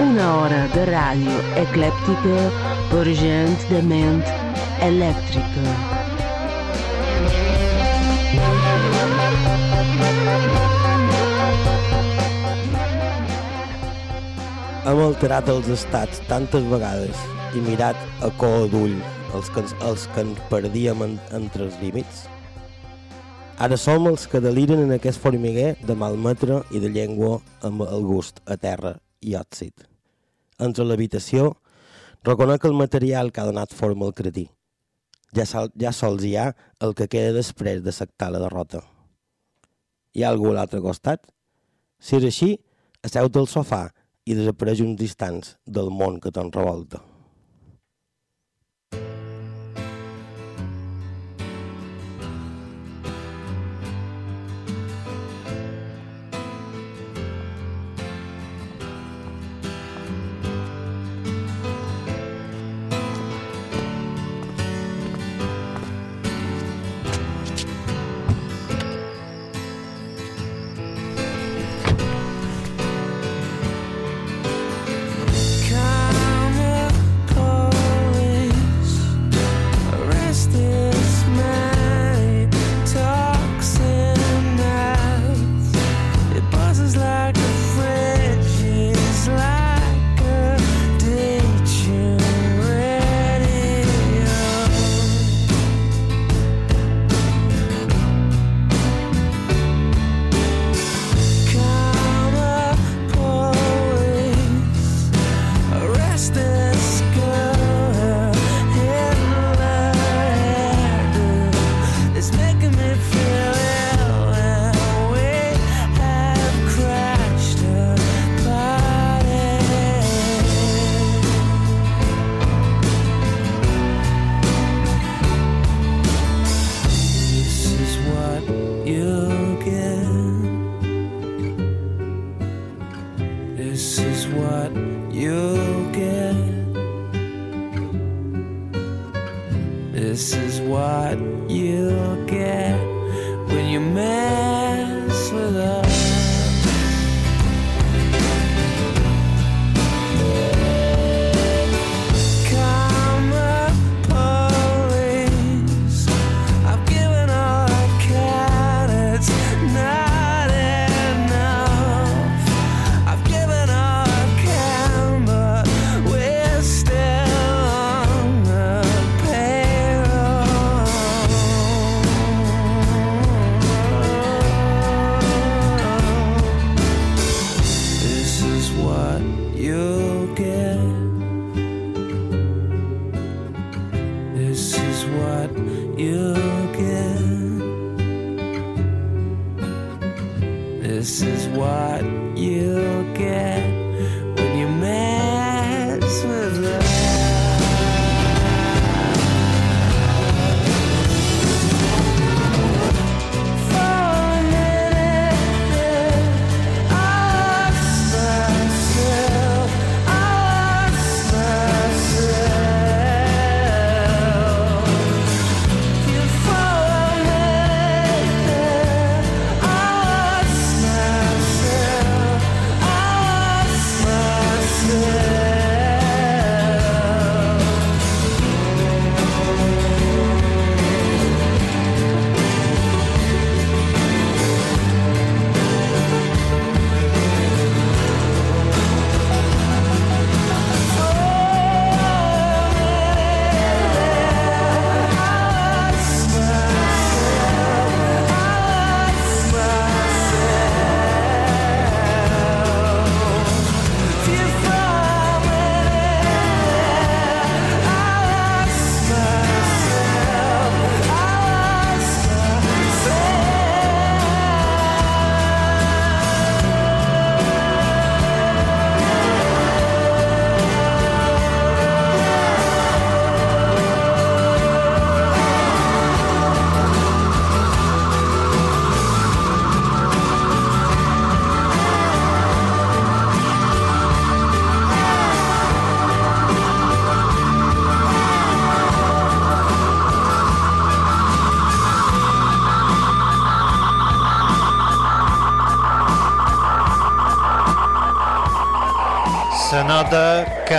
Una hora de ràdio eclèptica per gent de ment elèctrica. Hem alterat els estats tantes vegades i mirat a cor d'ull els que, els que ens perdíem en, entre els límits. Ara som els que deliren en aquest formiguer de malmetre i de llengua amb el gust a terra i òxid. Entre l'habitació, reconec el material que ha donat forma al cretí. Ja, sol, ja sols hi ha el que queda després de sectar la derrota. Hi ha algú a l'altre costat? Si és així, asseu-te al sofà i desapareix uns instants del món que te'n revolta.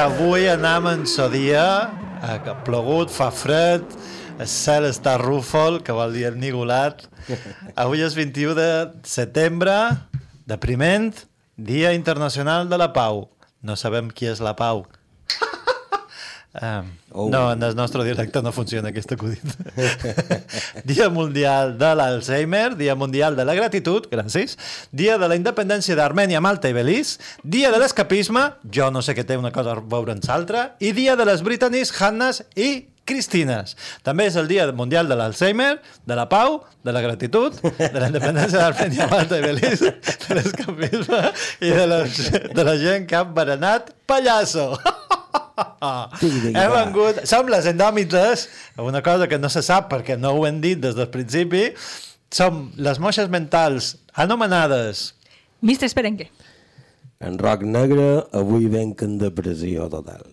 Avui anam en so dia, eh, que ha plogut, fa fred, el cel està rúfol, que vol dir ennigolat. Avui és 21 de setembre, depriment, Dia Internacional de la Pau. No sabem qui és la Pau. Um, Oh. No, en el nostre directe no funciona aquest acudit. dia Mundial de l'Alzheimer, Dia Mundial de la Gratitud, gràcies, Dia de la Independència d'Armènia, Malta i Belize, Dia de l'Escapisme, jo no sé què té una cosa a veure amb l'altra, i Dia de les Britannies, Hannes i Cristines. També és el Dia Mundial de l'Alzheimer, de la Pau, de la Gratitud, de la Independència d'Armènia, Malta i Belize, de l'escapisme i de, les, de la gent que ha berenat pallasso. Hem vengut, som les endòmites, una cosa que no se sap perquè no ho hem dit des del principi, som les moixes mentals anomenades Mister Esperenque. En rock negre, avui venc en depressió total.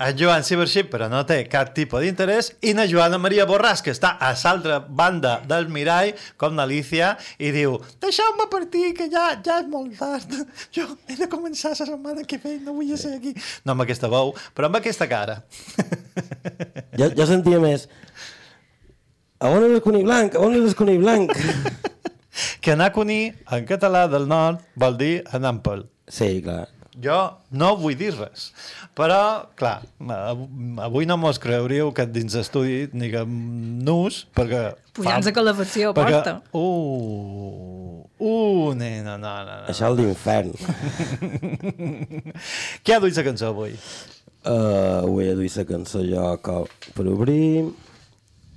en Joan Cibership, però no té cap tipus d'interès, i na Joana Maria Borràs, que està a l'altra banda del mirall, com l'Alicia, i diu, deixeu-me partir, que ja, ja és molt tard. Jo he de començar la setmana que ve, no vull ser aquí. No amb aquesta veu, però amb aquesta cara. Jo, jo sentia més... A on és el conill blanc? A on és el conill blanc? que anaconi, en català del nord, vol dir anampel. Sí, clar. Jo no vull dir res, però, clar, av- avui no mos creuríeu que dins d'estudi ni que nus, perquè... Pujant la calefacció, perquè, porta. Uh, uh, nena, no, no, no. Això és l'infern. Què ha duit la cançó avui? Uh, avui he duit la cançó jo que, per obrir.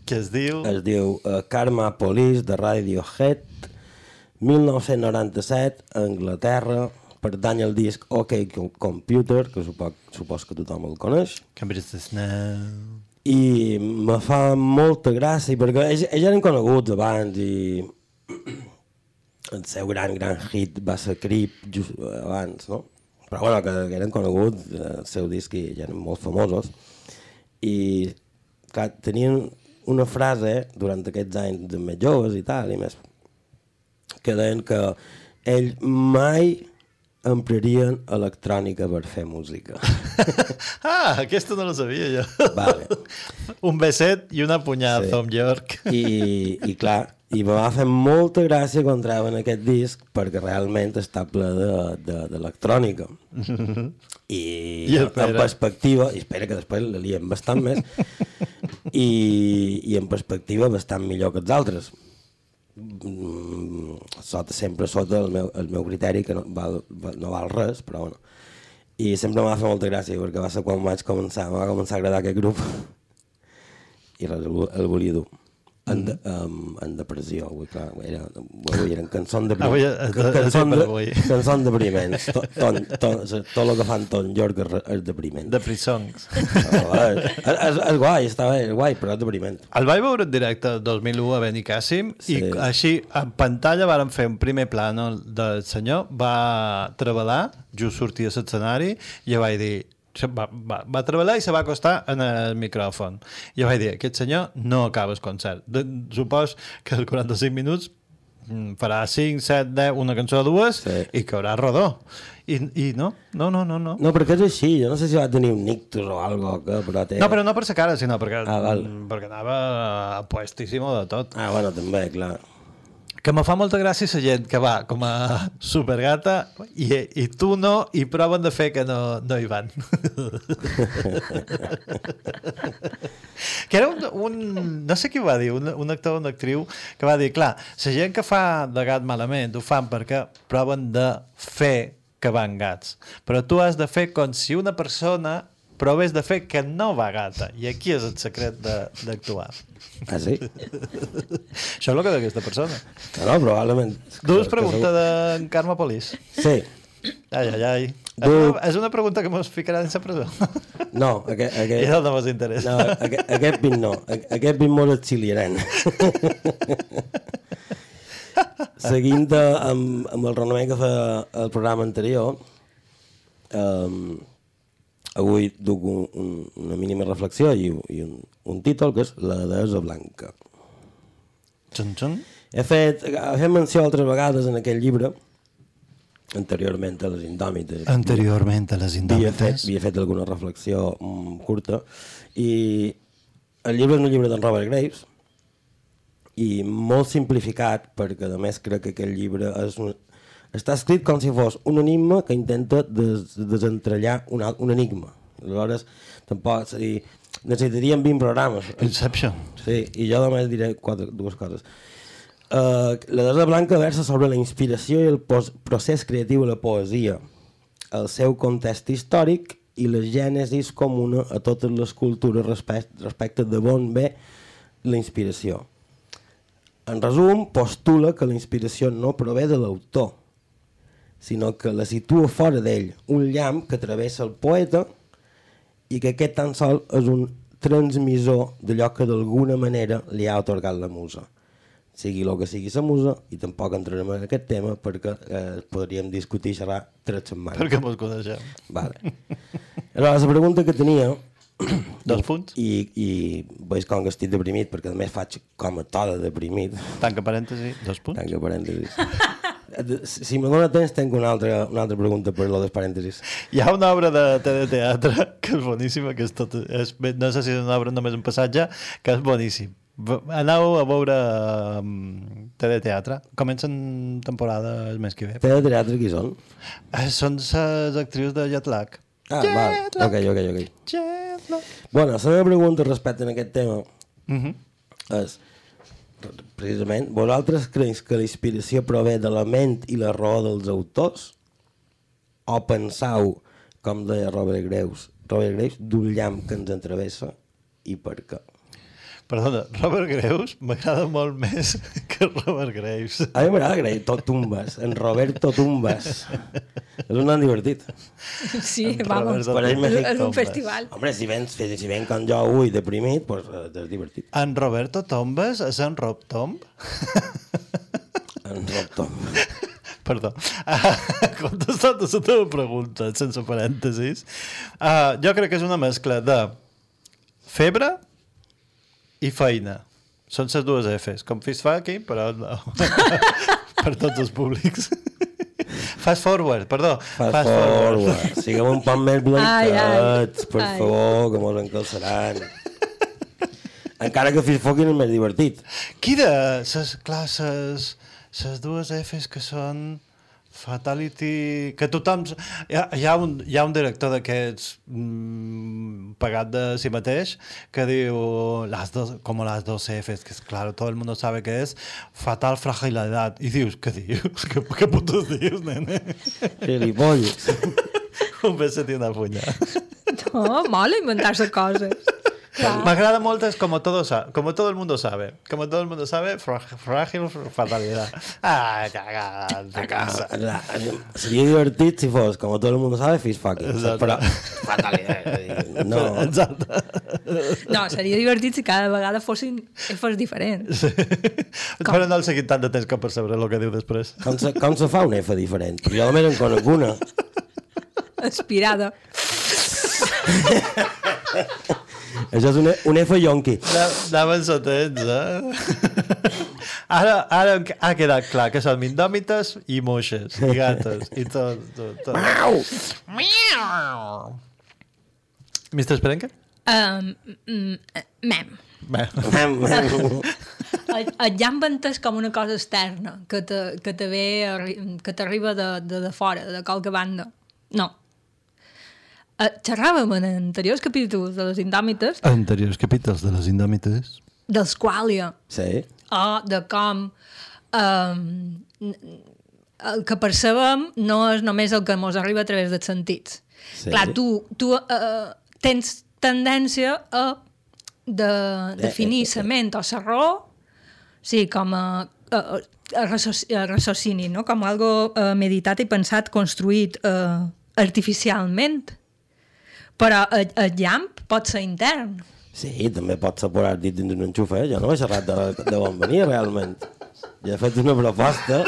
Què es diu? Es diu uh, Karma Police de Radiohead, 1997, a Anglaterra, pertany al disc OK Com- Computer, que supos, supos que tothom el coneix. Cambridge the Snow. I me fa molta gràcia, perquè ells, ells eren coneguts abans i el seu gran, gran hit va ser Creep just abans, no? Però bueno, que, que eren coneguts, eh, el seu disc i ja eren molt famosos. I clar, tenien una frase durant aquests anys de més joves i tal, i més, que deien que ells mai emprarien electrònica per fer música. ah, aquesta no la sabia jo. Vale. Un beset i una punyada, Sí. Tom York. I, i clar, i me va fer molta gràcia quan treuen aquest disc perquè realment està ple de- de- d'electrònica. De, I, I en perspectiva, i espera que després la liem bastant més, i, i en perspectiva bastant millor que els altres. Mm, sota, sempre sota el meu, el meu criteri, que no val, no val res, però bueno. I sempre m'ha fet molta gràcia, perquè va ser quan vaig començar, va començar a agradar aquest grup i res, el, el volia dur. En, de, um, en depressió, avui, clar, era, avui eren cançons de Avui és- és cançons de, cançons depriments. Tot, tot, tot, tot el que fan Tom York és, és depriment. De Prisongs. No, és, és, és, guai, està bé, és guai, però és depriment. El vaig veure en directe el 2001 a Benicàssim sí. I així en pantalla vàrem fer un primer plano del senyor, va treballar, just sortia a l'escenari i vaig dir, va, va, va treballar i se va acostar en el micròfon. I jo vaig dir, aquest senyor no acaba el concert. De, supos que els 45 minuts mm, farà 5, 7, 10, una cançó o dues Sí. i que haurà rodó. I, I no, no, no, no, no. No, perquè és així, jo no sé si va tenir un nictus o algo que, però té... No, però no per sa cara, sinó perquè, Ah, val. perquè anava puestíssimo de tot. Ah, bueno, també, clar. Que me fa molta gràcia la gent que va com a supergata i, i tu no, i proven de fer que no, no hi van. que era un, un... No sé qui va dir, un, un actor o una actriu que va dir, clar, la gent que fa de gat malament ho fan perquè proven de fer que van gats. Però tu has de fer com si una persona proves de fer que no va gata. I aquí és el secret de- d'actuar. Ah, sí? Això és el que d'aquesta persona. No, no, probablement. Dues preguntes d'en Carme segur- Sí. Ai, ai, ai. És Du- una, és una pregunta que mos ficarà dins la presó. No, aquest, I aquest, no mos interessa. no, aquest, aquest pin no. Aquest pin mos exiliaran. Seguint amb, amb el renomé que fa el programa anterior, um, avui duc un, un, una mínima reflexió i, i un, un títol que és La deessa blanca. Xun, xun. He fet, he fet menció altres vegades en aquest llibre anteriorment a les indòmites. Anteriorment a les havia fet, indòmites. havia fet alguna reflexió mm, curta i el llibre és un llibre d'en Robert Graves i molt simplificat perquè a més crec que aquest llibre és un, està escrit com si fos un enigma que intenta des, desentrellar un, un enigma aleshores tampoc és a dir, necessitaríem 20 programes Inception. Sí, i jo només diré quatre, dues coses. Uh, la Desa Blanca versa sobre la inspiració i el procés creatiu de la poesia, el seu context històric i la gènesis comuna a totes les cultures respecte, respecte de on ve la inspiració. En resum, postula que la inspiració no prové de l'autor, sinó que la situa fora d'ell, un llamp que travessa el poeta i que aquest tan sol és un transmissor d'allò que d'alguna manera li ha otorgat la musa. Sigui el que sigui la musa, i tampoc entrarem en aquest tema perquè eh, podríem discutir i xerrar tres setmanes. Perquè mos coneixem. Vale. Aleshores, la pregunta que tenia Dos punts. i, i veig com que estic deprimit perquè a més faig com a to de deprimit Tanca parèntesi, dos punts. tanca parèntesis si me dóna temps tenc una altra, una altra pregunta per lo dels parèntesis Hi ha una obra de, de teatre que és boníssima, que és tot, és, no sé si és una obra només un passatge, que és boníssim. Aneu a veure um, teatre. Comencen temporada el mes que ve. té de teatre qui són? Eh, són les actrius de Jetlag. Ah, val, ok, ok, ok. Bueno, la meva pregunta respecte a aquest tema Mm -hmm. és precisament, vosaltres creus que la inspiració prové de la ment i la raó dels autors? O pensau, com deia Robert Graves, Robert Graves, d'un llamp que ens entravessa i per què? Perdona, Robert Graves m'agrada molt més que Robert Graves. A mi m'agrada tot tumbes, en Roberto Tumbes. és un nan divertit. Sí, En vamos. És, un festival. Home, si vens, si ven com jo avui deprimit, doncs pues, és divertit. En Roberto Tombes és en Rob Tomb? En Rob Tomb. Perdó. Uh, contestant a la teva pregunta, sense parèntesis, uh, jo crec que és una mescla de febre i feina. Són les dues Fs, com fist fucking, però no. per tots els públics. Fast forward, perdó. Fast forward. Siguem un poc més blanquets, per Ai. favor, que mos encalçaran. Encara que Fish Fucking és més divertit. Qui de ses classes, ses dues Fs que són Fatality, que tothom... Hi ha, hi ha, un, hi ha un director d'aquests mm, pagat de si mateix que diu las dos, como las dos Fs, que es claro, todo el mundo sabe que es fatal fragilidad. I dius, què dius? Què, què putos dius, nene? Gilipolles. Un beset i una punya. No, mola inventar-se coses. Clar. M'agrada molt és como todo, como todo el mundo sabe. Como todo el mundo sabe, frágil fatalidad. Ah, cagada, de casa. La, seria divertit si fos, com tot el món sabe, Fish Fucking. Exacte. Però, fatalitat. No. Exacte. No, seria divertit si cada vegada fossin Fs diferents. Però no el seguit tant de temps com per saber el que diu després. Com se, com se fa un F diferent? Jo només en conec una. Aspirada. Això és un, un F yonqui. Anaven sotens, eh? Ara, ara ha quedat clar que són indòmites i moixes, i gates, i tot, tot, tot. Au! Mr. Esperenca? Um, mm, mem. Bé, El, el llamp entès com una cosa externa, que te, que te ve, que t'arriba de, de, de fora, de qualque banda. No. Uh, xerràvem en anteriors capítols de les indòmites anteriors capítols de les indòmites. dels quàlia, Sí. o de com um, el que percebem no és només el que ens arriba a través dels sentits. Sí. Clar, tu, tu uh, tens tendència a de, definir eh, la ment o la raó sí, com a, a, a, a raciocini, no? com algo uh, meditat i pensat, construït uh, artificialment. Però el, el llamp pot ser intern. Sí, també pot ser posar dit dins un enxuf, eh? Jo no he xerrat de, de on venia, realment. Ja he fet una proposta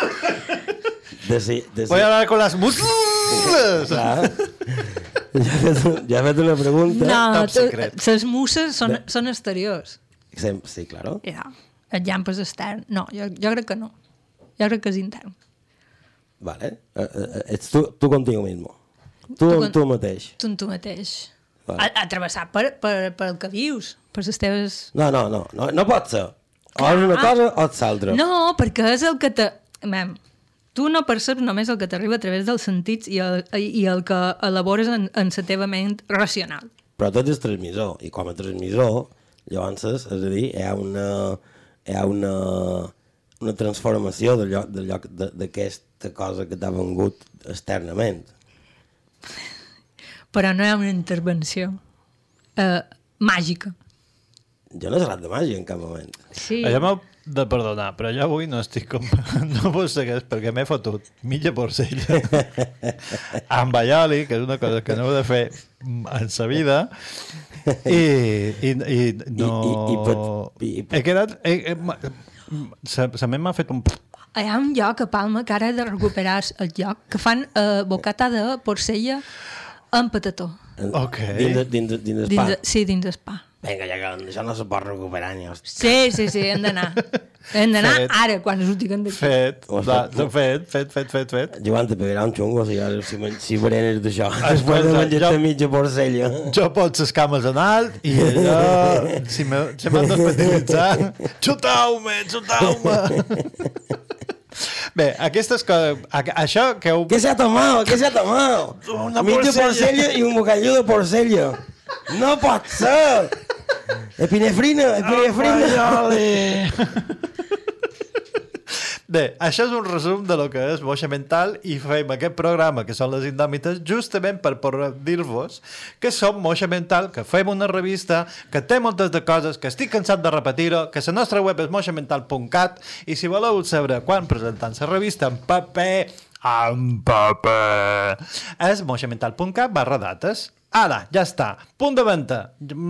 de si... De si Voy a hablar con las muscles! Clar. Ja he, fet, ja he fet una pregunta. secret. les musses són, són exteriors. Sí, claro. Ja. El llamp és extern. No, jo, jo crec que no. Jo crec que és intern. Vale. Eh, eh, ets tu, tu contigo mismo. Tu amb con- tu mateix. Tu amb tu mateix. Vale. A, a travessar per, per, per el que vius, per les teves... No, no, no, no, no pot ser. O és una cosa o és l'altra. No, perquè és el que te... Mem, tu no perceps només el que t'arriba a través dels sentits i el, i el que elabores en, en la teva ment racional. Però tot és transmissor, i com a transmissor, llavors, és a dir, hi ha una, hi ha una, una transformació d'aquesta cosa que t'ha vengut externament. Però no hi ha una intervenció eh, màgica. Jo no he parlat de màgia en cap moment. Sí. Allò m'heu de perdonar, però jo avui no estic com... No vos segueix perquè m'he fotut mitja porcella amb aioli, que és una cosa que no heu de fer en sa vida, i, i, i no... I- i- i pot- i- i pot- He quedat... He, he, sa ment m'ha fet un... Hi ha un lloc a Palma que ara he de recuperar el lloc que fan eh, bocata de porcella amb patató. Ok. Dins, de- dins, de- dins del Dins spa. de, sí, dins del spa. Vinga, ja que això no se pot recuperar ni hòstia. Sí, sí, sí, hem d'anar. Hem d'anar ara, quan diguem d'aquí. Fet, Ho has va, fet. fet, fet, fet, fet, fet. Joan, te pegarà un xungo si, si, si berenes d'això. Després de menjar-te jo- mitja porcella. Jo pot les cames en alt i allò, si me- se m'han d'especialitzar, xutau-me, xutau-me. Bé, aquestes coses, això que heu... ¿Qué se ha tomado? ¿Qué se ha tomado? Una Mitja porcella. porcella i un bocadillo de porcella. No pot ser! Epinefrina, epinefrina. Bé, això és un resum de lo que és Moixa Mental i fem aquest programa, que són les indòmites, justament per poder dir-vos que som Moixa Mental, que fem una revista que té moltes de coses, que estic cansat de repetir-ho, que la nostra web és moixamental.cat i si voleu saber quan presentant la revista en paper, en paper, és moixamental.cat barra dates. Ara, ja està. Punt de venda.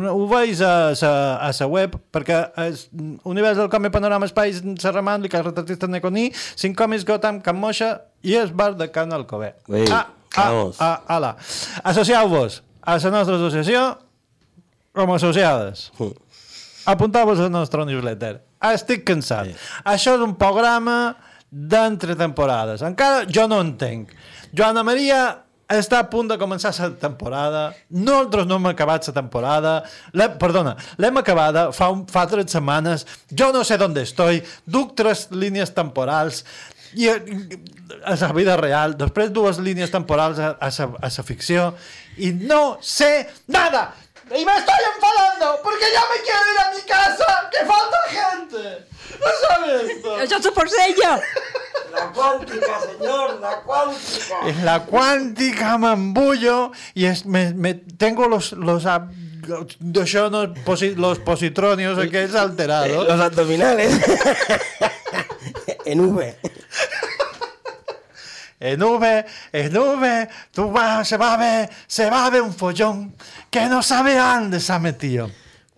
Ho veus a sa, a sa web, perquè és Univers del Come Panorama Espais Serramant, Lica Retratista Neconí, Cinc Còmics Gotham, Can Moixa i el bar de Can Alcobé. Ei, ah, ah, vamos. ah, ala. Associeu-vos a la nostra associació com a associades. Mm. Apunteu-vos al nostre newsletter. Estic cansat. Sí. Això és un programa d'entre temporades. Encara jo no entenc. Joana Maria està a punt de començar la temporada. Nosaltres no hem acabat la temporada. L'hem- Perdona, l'hem acabada fa, un, fa tres setmanes. Jo no sé on estoy. Duc tres línies temporals i eh, a la vida real, després dues línies temporals a, a, sa, a sa ficció i no sé nada. Y me estoy enfadando porque ya me quiero ir a mi casa, que falta gente. ¿No sabes esto? Això és la porcella! La cuántica, señor, la cuántica. En la cuántica me embullo y es, me, me tengo los los yo no, posi- los positronios aquellos alterados. Los abdominales. en V. En V, en V, tú vas, se va a ver, se va a ver un follón que no sabe dónde se ha metido.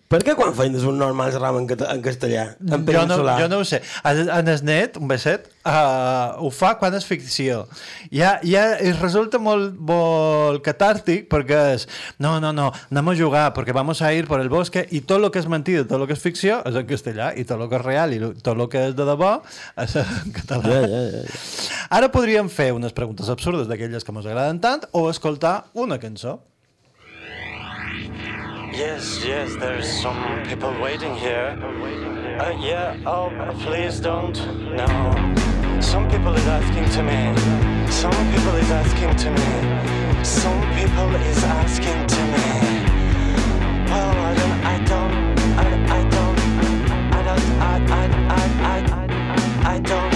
Per què quan feien un normal ram en, cata- en castellà? En Jo no, jo no ho sé. En el net, un beset, uh, ho fa quan és ficció. Ja, ja es resulta molt, molt catàrtic perquè és, no, no, no, anem a jugar perquè vamos a ir por el bosque i tot el que és mentida, tot el que és ficció és en castellà i tot el que és real i lo- tot el que és de debò és en català. Ja, ja, ja, ja. Ara podríem fer unes preguntes absurdes d'aquelles que ens agraden tant o escoltar una cançó. Yes, yes, there's some people waiting here. Uh, yeah, oh, please don't. No. Some people is asking to me. Some people is asking to me. Some people is asking to me. Well, I don't, I don't, I, I don't, I don't, I, I, I, I, I, I don't.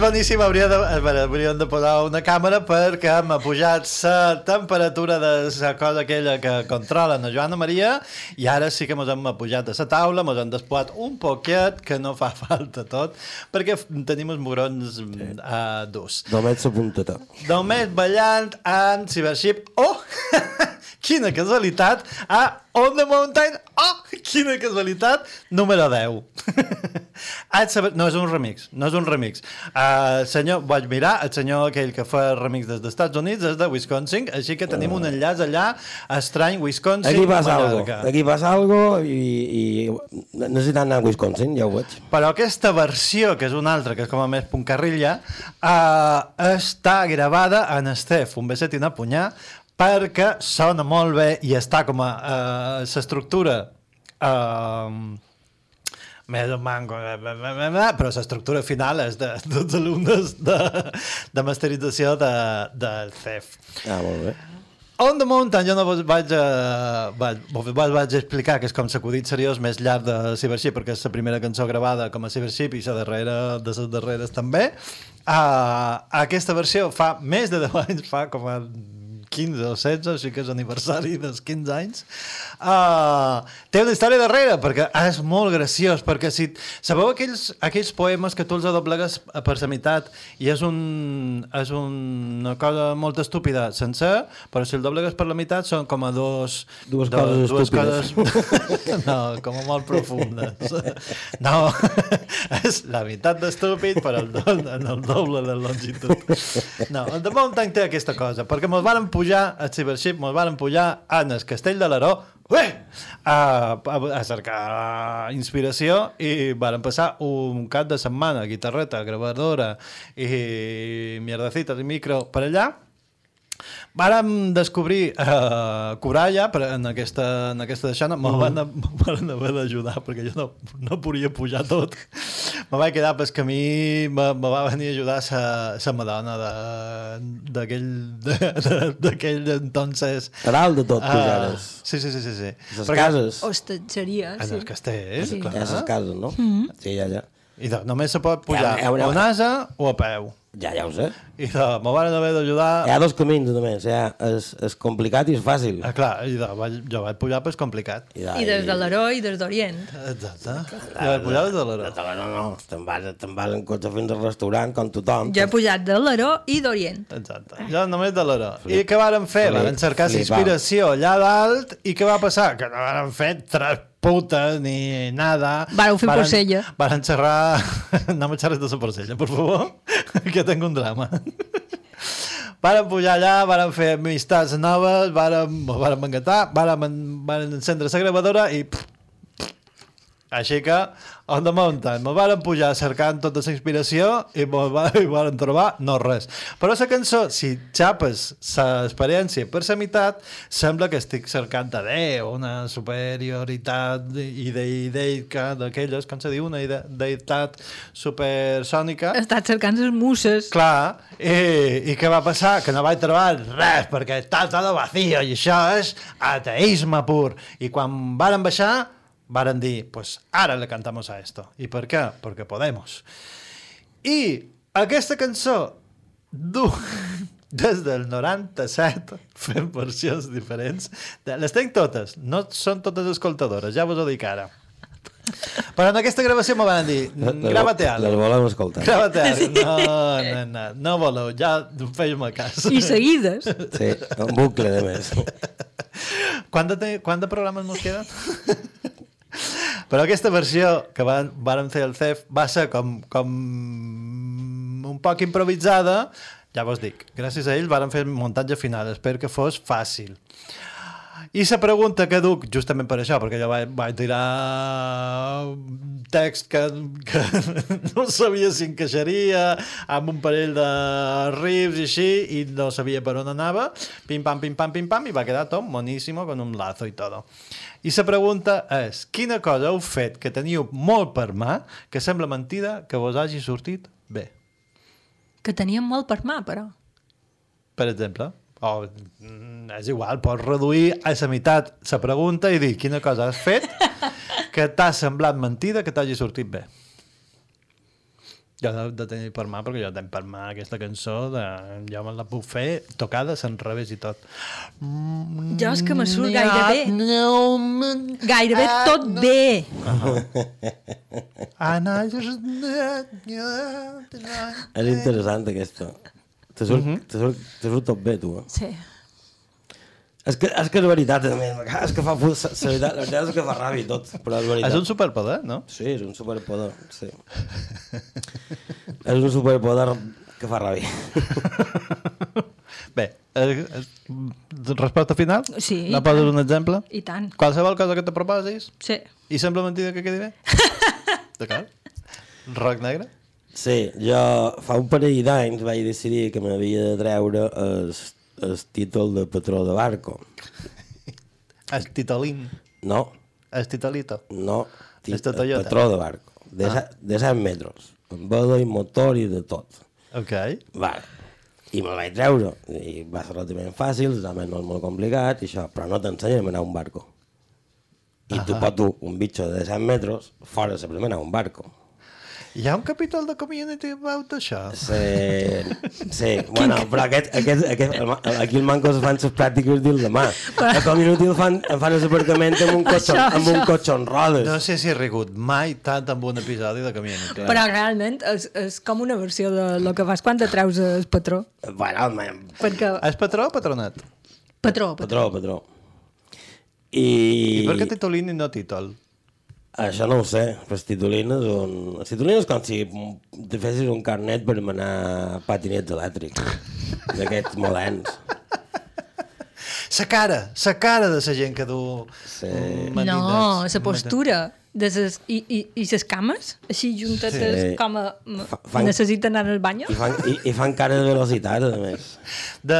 És boníssim, hauria de, veure, hauríem de posar una càmera perquè m'ha pujat la temperatura de la cosa aquella que controlen a Joana Maria i ara sí que mos hem pujat a la taula, mos hem despuat un poquet, que no fa falta tot, perquè tenim els morons sí. uh, durs. Només s'apunta tot. Només ballant en Cybership. Oh! quina casualitat! A On the Mountain. Oh! Quina casualitat! Número 10. Ah, saber- no és un remix, no és un remix. Uh, senyor, vaig mirar, el senyor aquell que fa remix des dels Estats Units és de Wisconsin, així que tenim un enllaç allà, estrany, Wisconsin, Aquí passa algo, aquí passa algo i, i necessitant anar a Wisconsin, ja ho veig. Però aquesta versió, que és una altra, que és com a més puncarrilla, uh, està gravada en Estef, un beset i una punyà, perquè sona molt bé i està com a uh, l'estructura uh, més o manco, però l'estructura final és de tots alumnes de, de masterització de, del CEF. Ah, molt bé. On the Mountain jo no vos vaig, uh, vaig, vos vaig explicar que és com l'acudit seriós més llarg de Cybership perquè és la primera cançó gravada com a Cybership i la darrera de les darreres també uh, aquesta versió fa més de 10 anys fa com a 15 o 16, així que és aniversari dels 15 anys. Uh, té una història darrere, perquè és molt graciós, perquè si... Sabeu aquells, aquells poemes que tu els doblegues per la meitat i és, un, és una cosa molt estúpida sencer, però si el doblegues per la meitat són com a dos... Dues do- coses dues estúpides. coses- no, com a molt profundes. No, és la meitat d'estúpid, però el, do, el doble de longitud. No, el de Mountain té aquesta cosa, perquè mos varen pujar a Cybership, mos varen pujar en el Castell de l'Aró, ué, a, a, a cercar inspiració i varen passar un cap de setmana, guitarreta, gravadora i mierdecites i micro per allà, Vàrem descobrir uh, Coralla per, en, aquesta, en aquesta deixana, me van, me van haver d'ajudar perquè jo no, no podia pujar tot. Me vaig quedar pel camí, me, me va venir a ajudar sa, sa madona de- d'aquell entonces. A dalt de tot Ah, pujares. sí, sí, sí, sí, sí. Les Perquè- cases. Hostatgeria, En sí. els castells, Sí. clar. Ha les cases, no? Sí, ja, ja. I de, només se pot pujar Ja, ja, ja. o en asa o a peu. Ja, ja ho sé. I de, me van haver d'ajudar... Hi ha dos camins, només. Hi ha és, és complicat i és fàcil. Ah, clar, i de, vaig, jo vaig pujar però és complicat. ja, I des de l'Aró i des d'Orient. Exacte. Jo vaig pujar des de l'Aró. No, no, no. Te'n vas, te'n vas en cotxe fins al restaurant, com tothom. Jo he pujat de l'Aró i d'Orient. Exacte. Jo només de l'Aró. I què varen fer? Flip- Varen cercar flipar. inspiració allà dalt i què va passar? Que no varen fer tres putes ni nada. Vareu fer porcella. Varen xerrar... No me xerres de la porcella, per favor, que tinc un drama. Varen pujar allà, varen fer amistats noves, varen, varen engatar, varen, varen encendre la gravadora i... Així que, on the mountain, me varen pujar cercant tota la inspiració i me va, i varen trobar no res. Però la cançó, si xapes l'experiència per la meitat, sembla que estic cercant a Déu, una superioritat ideica d'aquelles, com se diu, una deïtat supersònica. Estat cercant les musses. Clar, i, i què va passar? Que no vaig trobar res, perquè està tot vacío, i això és ateisme pur. I quan varen baixar, varen dir, pues ara le cantamos a esto. I per què? Perquè podemos. I aquesta cançó du des del 97 fent versions diferents. Les tenc totes, no són totes escoltadores, ja vos ho dic ara. Però en aquesta gravació me van dir, grava-te Les algo. volem escoltar. Grava-te algo. No, no, no, no voleu, ja feu-me cas. I seguides. Sí, en bucle, de més. Quant de, te- quant de programes nos queden? Però aquesta versió que van, varen fer el CEF va ser com, com un poc improvisada, ja vos dic, gràcies a ells varen fer el muntatge final, espero que fos fàcil. I la pregunta que duc, justament per això, perquè jo vaig, vaig tirar un text que, que no sabia si encaixaria amb un parell de riffs i així, i no sabia per on anava, pim-pam, pim-pam, pim-pam, i va quedar tot moníssimo, con un lazo i tot. I la pregunta és, quina cosa heu fet que teniu molt per mà, que sembla mentida que vos hagi sortit bé? Que teníem molt per mà, però. per exemple. O, mm, és igual, pots reduir a la meitat la pregunta i dir quina cosa has fet que t'ha semblat mentida que t'hagi sortit bé. Jo de, de tenir per mà, perquè jo tenc per mà aquesta cançó, de, jo me la puc fer tocada se'n revés i tot. Jo és que me surt gairebé, gairebé tot bé. And I just... És interessant, aquesta. Te surt, te surt, te surt tot bé, tu, eh? Sí. És que, és que és veritat, també. És que fa... fu- La veritat, la veritat és que fa ràbia tot, però és veritat. És un superpoder, no? Sí, és un superpoder, sí. és un superpoder que fa ràbia. Bé, eh, eh, resposta final? Sí, No poses un exemple? I tant. Qualsevol cosa que te proposis Sí. i sembla mentida que quedi bé? D'acord? Roc negre? Sí, jo fa un parell d'anys vaig decidir que m'havia de treure el, el títol de patró de barco. El titolín. No, El titolito. no, el Toyota. patró de barco. De, ah. de 100 metres. Amb vela i motor i de tot. Ok. Vale. I me'l vaig treure. I va ser relativament fàcil, l'examen no és molt complicat, i això, però no t'ensenyen a manar un barco. I tu pot dur un bitxo de 100 metres fora de saber manar un barco. Hi ha un capítol de Community about això? Sí, sí. bueno, però aquest, aquest, aquest, el, aquí el manco es fan les pràctiques dins la mà. A Community el fan, en fan l'aparcament amb un cotxe, Això, amb un cotxe en rodes. No sé si he rigut mai tant amb un episodi de Community. Però realment és, és com una versió de lo que fas quan te treus el patró. Bueno, man, Perquè... És patró o patronat? Patró, patró. patró, patró. I, I per què titolín i no títol? Això no ho sé, titolines un... Els titolines és com si te fessis un carnet per manar patinets elèctrics, d'aquests moderns. Sa cara, sa cara de la gent que du Sí. mm, No, la postura de ses, i, i, i ses cames, així juntetes Sí. com a... Fa- fan- necessiten anar al bany. I fan, i, i fan cara de velocitat, a més. De...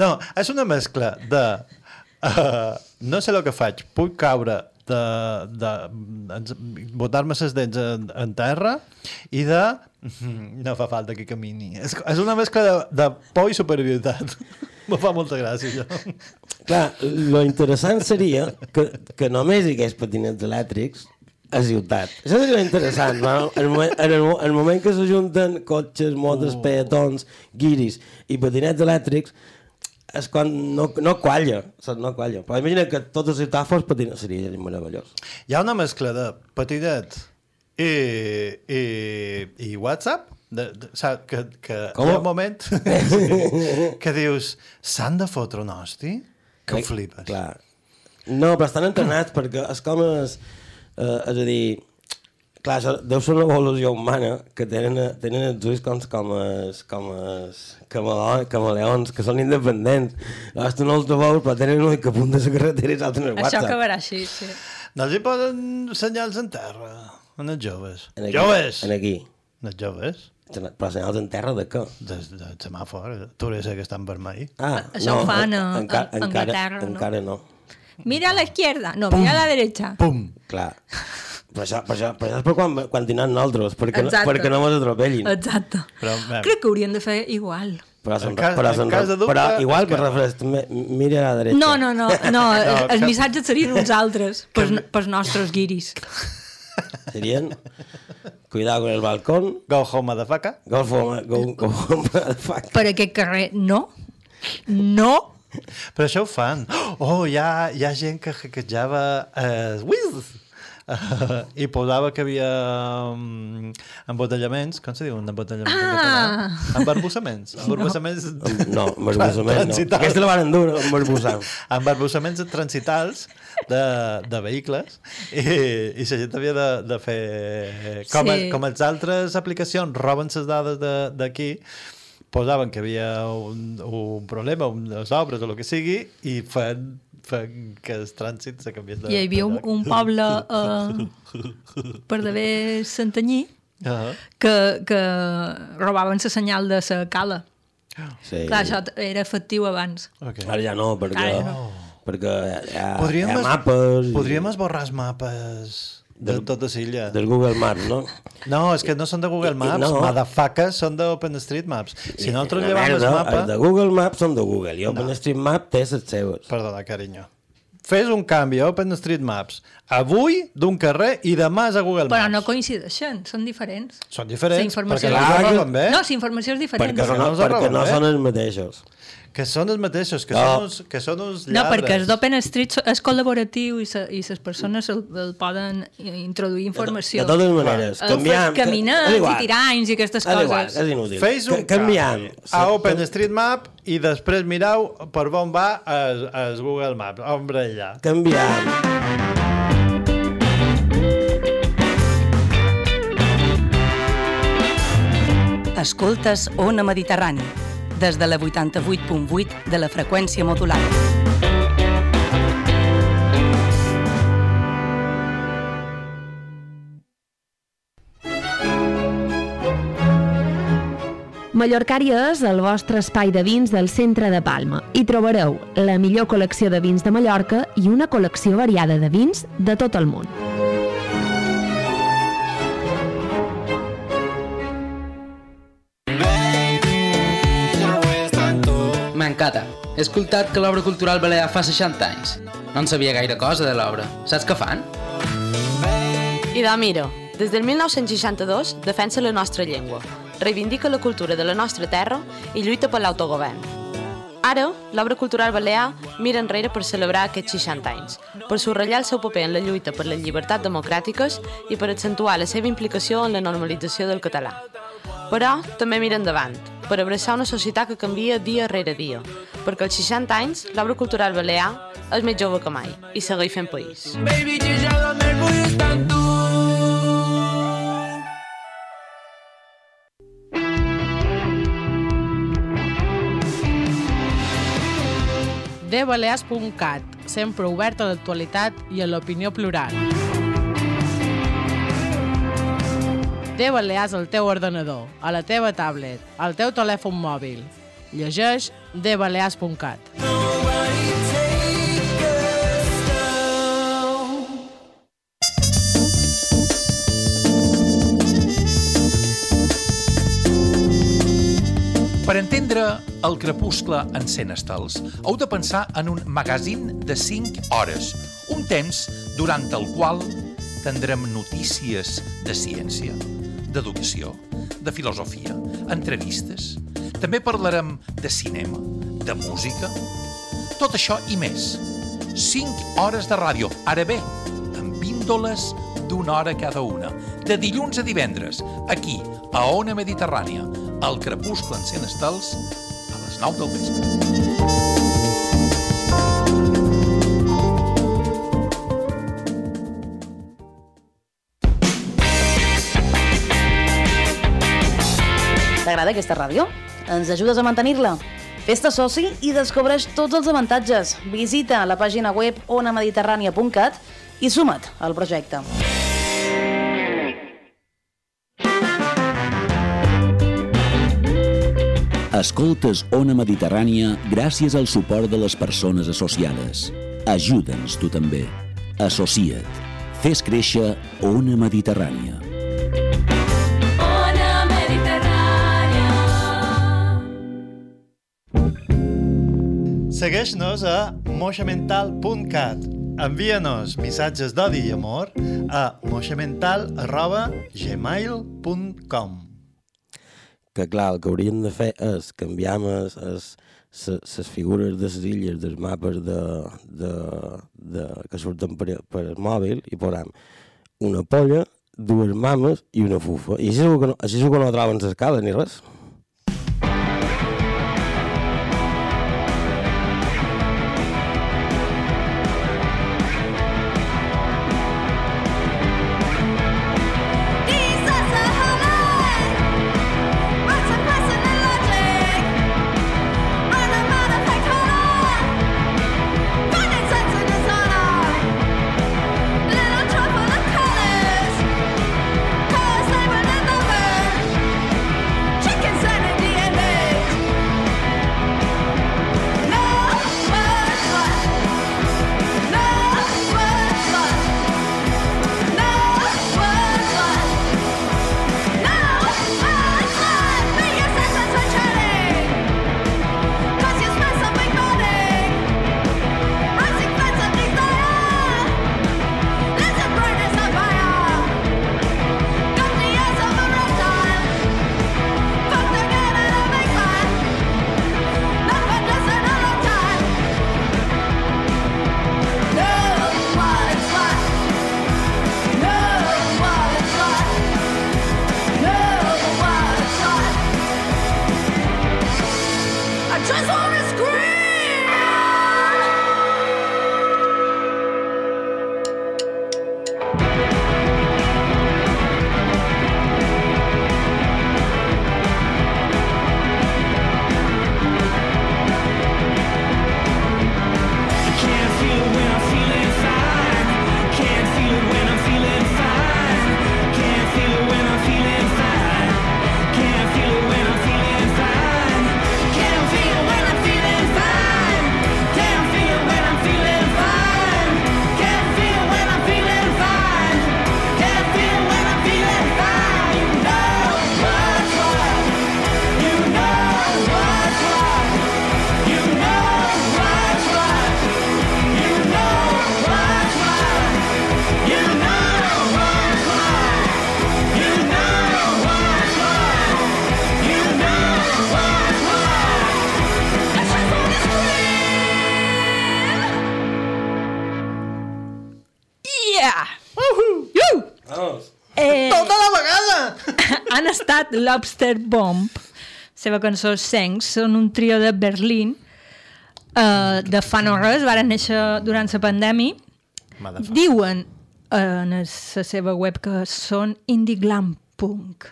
No, és una mescla de... Uh, no sé el que faig, puc caure de, de, de botar-me les dents en, en terra i de... No fa falta que camini. És, és una mescla de, de por i superioritat. Me fa molta gràcia, això. Clar, lo interessant seria que, que només hi hagués patinets elèctrics a ciutat. Això seria interessant, no? En el, moment, en el, en el moment que s'ajunten cotxes, motos, Oh. peatons, guiris i patinets elèctrics, és quan no, no qualla, saps? no qualla. Però imagina que tota la ciutat fos seria meravellós. Hi ha una mescla de patinet i, i, i WhatsApp, de, de, saps, que, que Com? hi ha un moment que dius s'han de fotre un hosti? Que ho flipes. Clar. No, però estan entrenats perquè és com és... Eh, és a dir, clar, això deu ser una evolució humana que tenen, tenen els ulls com, com els, com els camaleons, que són independents. Llavors tu no els veus, però tenen un ull que apunta a la carretera i salten el Això WhatsApp. acabarà així, sí. No els hi poden senyals en terra, en els joves. En aquí, Joves! En aquí. En els joves? Però senyals en terra de què? De, de semàfor. Tu hauria que estan vermell. Ah, Això ho fan a- enca- a encara, Anglaterra, no? encara no. Mira a la izquierda, no, mira a la derecha. Pum! Clar. Però això, però això, però això és per quan, quan tindran nosaltres, perquè, no, Exacte. perquè no mos atropellin. Exacte. Però, bé. Crec que haurien de fer igual. Però, En cas- però, en cas de dubte, però igual per refresc, mira a la dreta. No, no, no, no, els que- missatges serien uns altres, pels, pels nostres guiris. Serien, cuidado con el balcón, Go home, motherfucker. go for, go, go, fuck. Per aquest carrer, no. No. Però això ho fan. Oh, hi ha, hi ha gent que hackejava eh, Wiz! Uh, i posava que havia um, embotellaments, com se diu un embotellament en Ah! català? Embarbussaments. Embarbussaments... No, embarbussament no. Transitals. Aquesta la van dur, embarbussant. embarbussaments transitals de, de vehicles i, i la gent havia de, de fer com, Sí. com les altres aplicacions roben les dades de- d'aquí posaven que havia un, un problema, unes obres o el que sigui i fan, fan que el trànsit se canviés de Hi havia un, un poble eh, per d'haver Santanyí Ah, que, que robaven la senyal de la cala. Sí. Clar, això era efectiu abans. ok. Ara ja no, perquè, Ara ja perquè hi ha, Podríem, hi ha es- mapes i- podríem esborrar els mapes de tota l'illa. del Google Maps, no? No, és que no són de Google Maps, no. motherfuckers, són d'OpenStreetMaps. Si nosaltres La llevam els merda, mapes... Els de Google Maps són de Google i OpenStreetMap té les seves. Perdona, carinyo. Fes un canvi a OpenStreetMaps avui d'un carrer i demà és a Google Maps. Però no coincideixen, són diferents. Són diferents, La informació perquè és no bé. No, si informació és diferent. Perquè, Perquè no, no perquè no són els mateixos. Que són els mateixos, que, No. són, uns, que són uns No, lladres. perquè el d'Open Street és col·laboratiu i, se, i les persones el, el poden introduir informació. De totes maneres, El canviam... fet caminants és i tiranys i aquestes És igual, coses. és inútil. Feis un Ca- canviam. canvi a OpenStreetMap i després mireu per on va el, el Google Maps. Hombre, ja. Canviam. Escoltes Ona Mediterrani, des de la 88.8 de la freqüència modulada. Mallorcària és el vostre espai de vins del centre de Palma. Hi trobareu la millor col·lecció de vins de Mallorca i una col·lecció variada de vins de tot el món. He escoltat que l'obra cultural balear fa 60 anys. No en sabia gaire cosa de l'obra. Saps què fan? Idò Miro, des del 1962 defensa la nostra llengua, reivindica la cultura de la nostra terra i lluita per l'autogovern. Ara, l'obra cultural balear mira enrere per celebrar aquests 60 anys, per subratllar el seu paper en la lluita per les llibertats democràtiques i per accentuar la seva implicació en la normalització del català. Però també mira endavant, per abraçar una societat que canvia dia rere dia, perquè als 60 anys l'obra cultural balear és més jove que mai i segueix fent país. dbalears.cat, sempre obert a l'actualitat i a l'opinió plural. De Balears al teu ordenador, a la teva tablet, al teu telèfon mòbil. Llegeix dbalears.cat. Per entendre el crepuscle en 100 estels, heu de pensar en un magazín de 5 hores, un temps durant el qual tindrem notícies de ciència, d'educació, de filosofia, entrevistes. També parlarem de cinema, de música, tot això i més. 5 hores de ràdio, ara bé, amb píndoles d'una hora cada una, de dilluns a divendres, aquí, a Ona Mediterrània, al crepuscle en 100 estels, a les 9 del vespre. T'agrada aquesta ràdio? Ens ajudes a mantenir-la? Fes-te soci i descobreix tots els avantatges. Visita la pàgina web onamediterrània.cat i suma't al projecte. Escoltes Ona Mediterrània gràcies al suport de les persones associades. Ajuda'ns tu també. Associa't. Fes créixer Ona Mediterrània. Segueix-nos a moixamental.cat. Envia-nos missatges d'odi i amor a moixamental.gmail.com que clar, el que hauríem de fer és canviar les figures de les illes dels mapes de, de, de, que surten per, per el mòbil i posem una polla, dues mames i una fufa. I així segur que no, així segur que no troben l'escala ni res. Mad Lobster Bomb, seva cançó Sengs, són un trio de Berlín uh, de fa no res, van néixer durant la pandèmia. Diuen eh, en la seva web que són indie glam punk.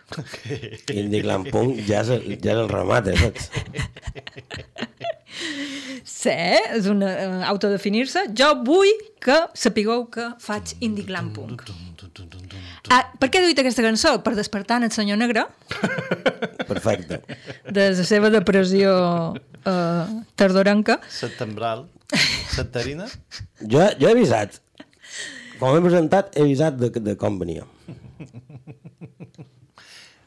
Indie Glam Punk ja és, el- ja és el remat, eh, Sí, és una uh, autodefinir-se. Jo vull que sapigueu que faig indie glam punk. Ah, per què he dit aquesta cançó? Per despertar en el senyor negre Perfecte. de la seva depressió uh, tardorenca. Septembral. Septarina. Jo, jo he avisat. Quan m'he presentat, he avisat de, de com venia.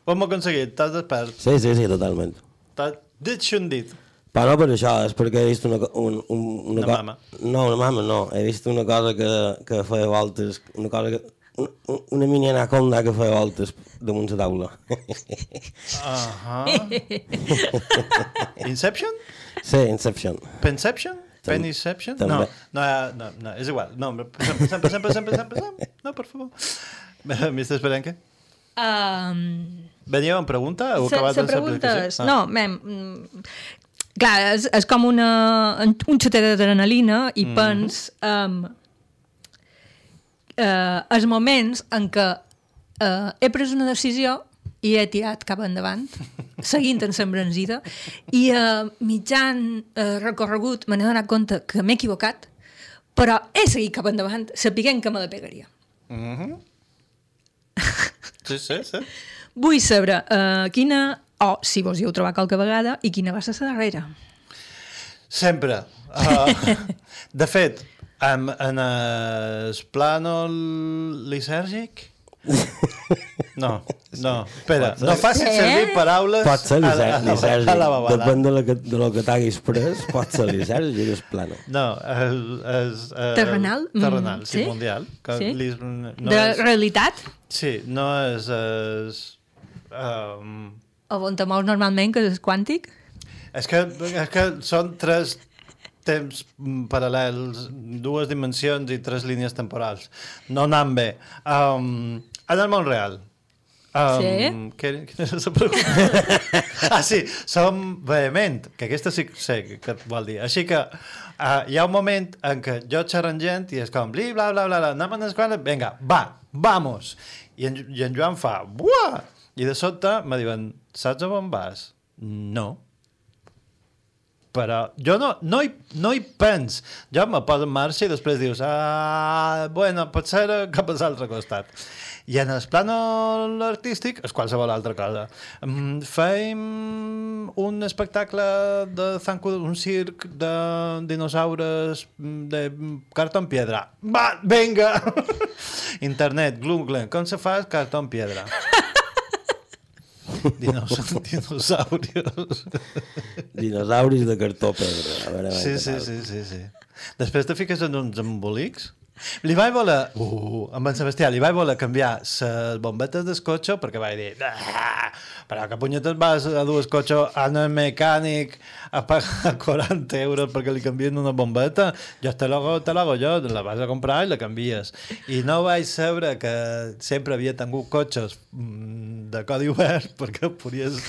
Ho hem aconseguit, t'has despert. Sí, sí, sí, totalment. T'has dit xundit. Però no per això, és perquè he vist una, un, un, una, Una mama. No, una mama no. He vist una cosa que, que feia voltes, una cosa que... un- un- Una mini anaconda que feia voltes damunt la taula. Ahà. Inception? Sí, Inception. Penception? També. No, no, eh, no, no, és igual. No, passem, passem, passem, passem, passem, passem. No, per favor. Mr. Esperenque? Um, Venia amb pregunta? O Se, se preguntes... Ah. No, mem... mm, Clar, és, és com una, un xutet d'adrenalina i mm. pens um, uh, els moments en què uh, he pres una decisió i he tirat cap endavant, seguint en l'embranzida, i uh, mitjan uh, recorregut me n'he donat compte que m'he equivocat, però he seguit cap endavant sapiguent que me la pegaria. Mhm. Sí, sí, sí. Vull saber uh, quina, o si vos hi heu trobat qualque vegada, i quina va ser la darrera. Sempre. Uh, de fet, en, en el plànol lisèrgic... No, no, espera, no facis servir paraules Pot ser a la- l'Isergi. a la babalà. Depèn de, la que, de lo que t'haguis pres, pot ser l'Isergi i és plano. No, és... és eh, Terrenal? Mm, Terrenal, sí, sí? mundial. Que Sí? lis- no de és, realitat, sí, no és... és um, on te mous normalment, que és quàntic, és, que, és que són tres temps paral·lels, dues dimensions i tres línies temporals. No anant bé. Um, en el món real, Um, Sí? Què, quina és la pregunta? ah, sí, som vehement, que aquesta sí que sé que et vol dir. Així que uh, hi ha un moment en què jo xerro amb gent i és com, bla, bla, bla, bla, anem a l'escola, vinga, va, vamos. I en, I en Joan fa, buah! I de sobte me diuen, saps on vas? No. Però jo no, no, hi, no hi pens. Jo me poso en marxa i després dius, ah, bueno, potser cap a l'altre costat. I en el plànol artístic és qualsevol altra cosa. Mm, Fèiem un espectacle de zanco, un circ de dinosaures mm, de cartó en piedra. Va, venga! Internet, Google, com se fa cartó en piedra? Dinos, dinosaurios. Dinosauris de cartó pedra. A veure, Sí, sí, tal. sí, sí, sí. Després te fiques en uns embolics. Li vaig voler, uh, amb en Sebastià, li vaig voler canviar les bombetes del cotxe perquè vaig dir, ah, però que punyetes vas a dur el cotxe a un mecànic a pagar 40 euros perquè li canvien una bombeta? Jo te l'hago, te l'hago jo, la vas a comprar i la canvies. I no vaig saber que sempre havia tingut cotxes mm, de codi obert perquè podies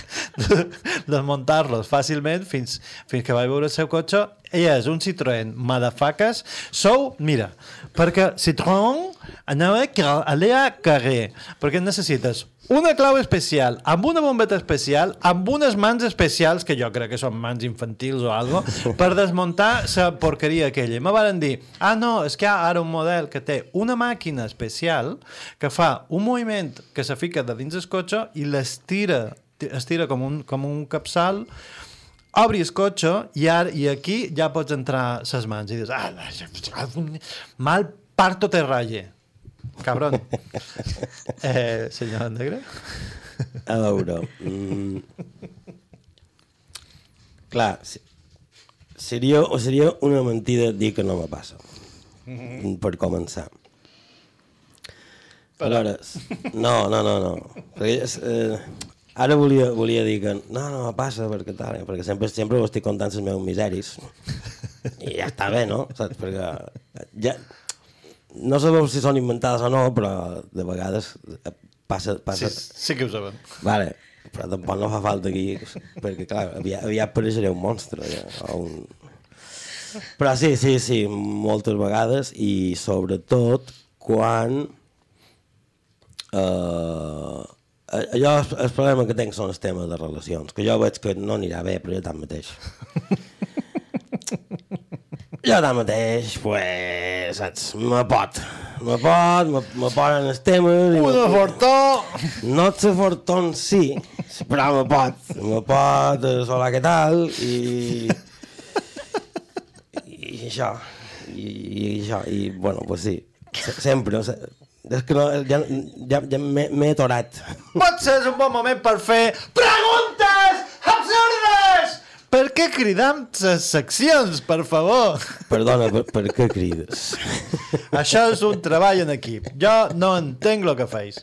desmuntar-los fàcilment fins, fins que vaig veure el seu cotxe i és un Citroën Madafacas sou, mira, perquè Citroën anava a aller a carrer perquè necessites una clau especial, amb una bombeta especial, amb unes mans especials, que jo crec que són mans infantils o algo, per desmuntar la porqueria aquella. I me van dir, ah, no, és que hi ha ara un model que té una màquina especial que fa un moviment que se fica de dins el cotxe i l'estira, estira com un, com un capçal, obri el cotxe i, ara, i aquí ja pots entrar ses mans i dius, ah, mal parto te raye. Cabrón. Eh, senyor Negre? A veure... Mm, clar, se- seria, seria una mentida dir que no me passa. Mhm. Per començar. Aleshores, no, no, no, no. Perquè, eh, ara volia, volia dir que no, no me passa perquè, tal, eh, perquè sempre, sempre ho estic contant les meves miseris. I ja està bé, no? Saps? Perquè ja, no sabeu si són inventades o no, però de vegades eh, passa... passa... Sí, sí que ho sabem. Vale. però tampoc no fa falta aquí, perquè clar, aviat, aviat apareixeré un monstre, ja, o un... Però sí, sí, sí, moltes vegades i sobretot quan eh, allò, el problema que tinc són els temes de relacions, que jo veig que no anirà bé, però jo jo tanmateix, pues, saps, me pot, me pot, me, me ponen els temes... i Una me- fortó! No et sé fortón, sí, però me pot, me pot, eh, hola, què tal, i... I això, i, i això, i bueno, pues sí, se- sempre, se, és que no, ja, ja, ja m'he atorat. Potser és un bon moment per fer preguntes absurdes! Per què cridam les seccions, per favor? Perdona, per, per què crides? Això és un treball en equip. Jo no entenc el que feis.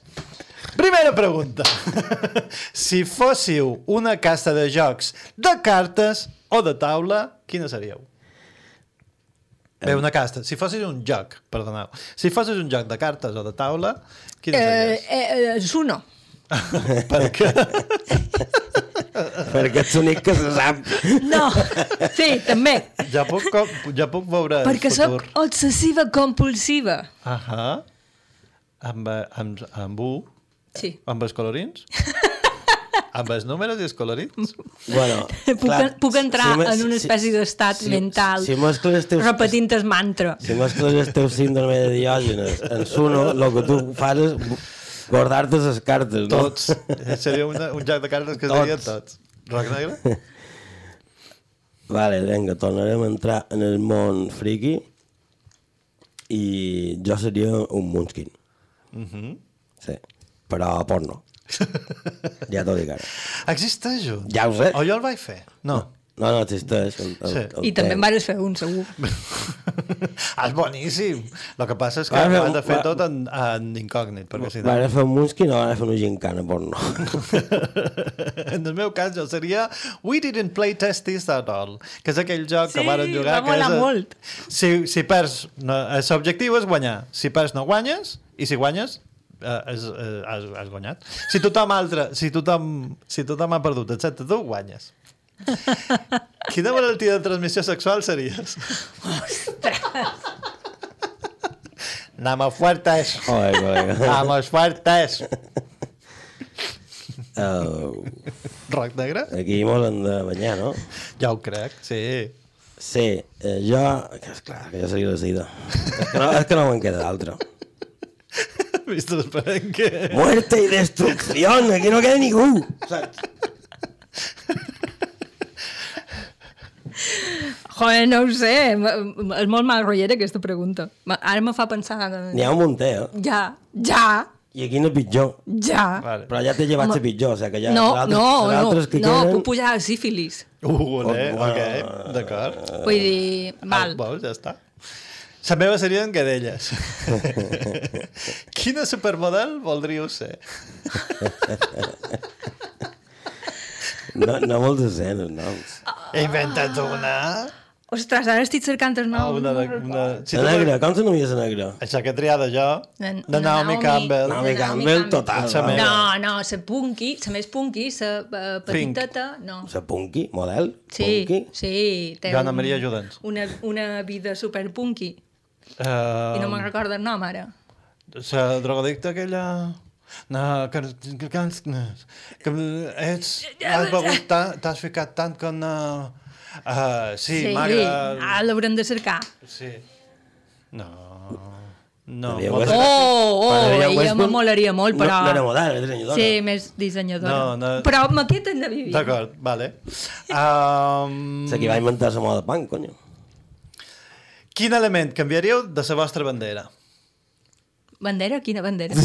Primera pregunta. si fóssiu una casa de jocs de cartes o de taula, quina seríeu? Bé, una casta. Si fossis un joc, perdoneu. Si fossis un joc de cartes o de taula, quina Eh, series? eh, eh, Suno. per què? Perquè ets l'únic que se sap. No, sí, també. Ja puc, co- ja puc veure Perquè el futur. sóc obsessiva compulsiva. Ahà. Amb, amb, amb U? Sí. Amb els colorins? amb els números i els colorins? Bueno, Puc, puc entrar si en una si- espècie d'estat si- mental si els teus- repetint el mantra. Si mescles el teu síndrome de diògenes en Suno, el que tu fas és guardar-te les cartes, no? Tots. Seria una, un joc de cartes que Tots. serien tots. Roc negre? Vale, vinga, tornarem a entrar en el món friki i jo seria un Munchkin, Mhm. sí, però porno. Ja t'ho dic ara. Existeix un? Ja ho sé. O jo el vaig fer? No. No, no existeix. El, el, Sí. el I també en vares fer un, segur. És boníssim. El que passa és que Va, ho va, has de fer va. tot en, en incògnit, perquè si no... Van a fer un Munchkin o van a fer una gincana porno? en el meu cas jo seria We didn't play test this at all, que és aquell joc Sí, que varen jugar... va que molar és, molt. Si, si perds, no, l'objectiu és guanyar. Si perds no guanyes, i si guanyes eh, és, eh, has, has guanyat. Si tothom altre, si tothom, si tothom ha perdut excepte tu, guanyes. Quina malaltia de transmissió sexual series? Namos fuertes. Joder, colega. Namos fuertes. Uh, Roc negre? aquí hem de banyar, no? Ja ho crec, sí. Sí, eh, jo... Que és clar, que jo seria la sida. És que no, és que no me'n queda d'altra. Vist esperant que... Muerte y destrucción, aquí no queda ningú. Saps? Joder, no ho sé. És molt mal rotllera aquesta pregunta. Ara me fa pensar... Que... N'hi ha un munter, eh? Ja, ja, I quina pitjor. ja. Vale. Però ja t'he llevat la pitjor, o sigui que ja... No, no, no, que no, queden... puc pujar a sífilis. Uh, olé, Oh, ok, d'acord. Vull dir, val. Ah, veus, ja està. La meva serien cadelles. Quina supermodel voldríeu ser? No, no vols ser noms. He inventat una... Ostres, ara estic cercant el Ah, nom. una, de, una... La negra, com s'anomia la negra? Això que he triada jo, De- de de Naomi Naomi. Campbell. Naomi Campbell, total. No, no, la punky, la més punky, la uh, petiteta, no. La punky, model, Sí, punky. sí, té Joana Maria, ajuda'ns. una, una vida super punky. Uh, I no me'n recordo el nom ara. La drogodicta aquella... No, que, que, que, que ets, has begut tant, t'has ficat tant que no... Uh, sí, sí magra... Ah, l'haurem de cercar. Sí. No... No. Oh, oh, Maria ella Westbrook me molaria molt, no- però... no era model, era dissenyadora. Sí, més dissenyadora. No, no. Però amb aquest hem de vivir. D'acord, vale. Um, sigui, qui va inventar la moda punk, conyo. Quin element canviaríeu de la vostra bandera? Bandera? Quina bandera?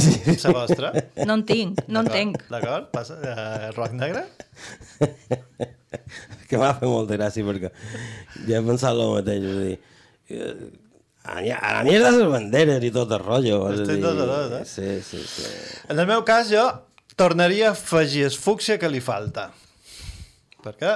La vostra? No en tinc, no en tinc. D'acord, passa. Uh, roc negre? que m'ha fet molta gràcia perquè ja he pensat el mateix, és a dir, eh, a la- mierda les banderes i tot el rotllo. Estic dir, a dos, eh? Sí, sí, sí. En el meu cas, jo tornaria a afegir el fúcsia que li falta. Perquè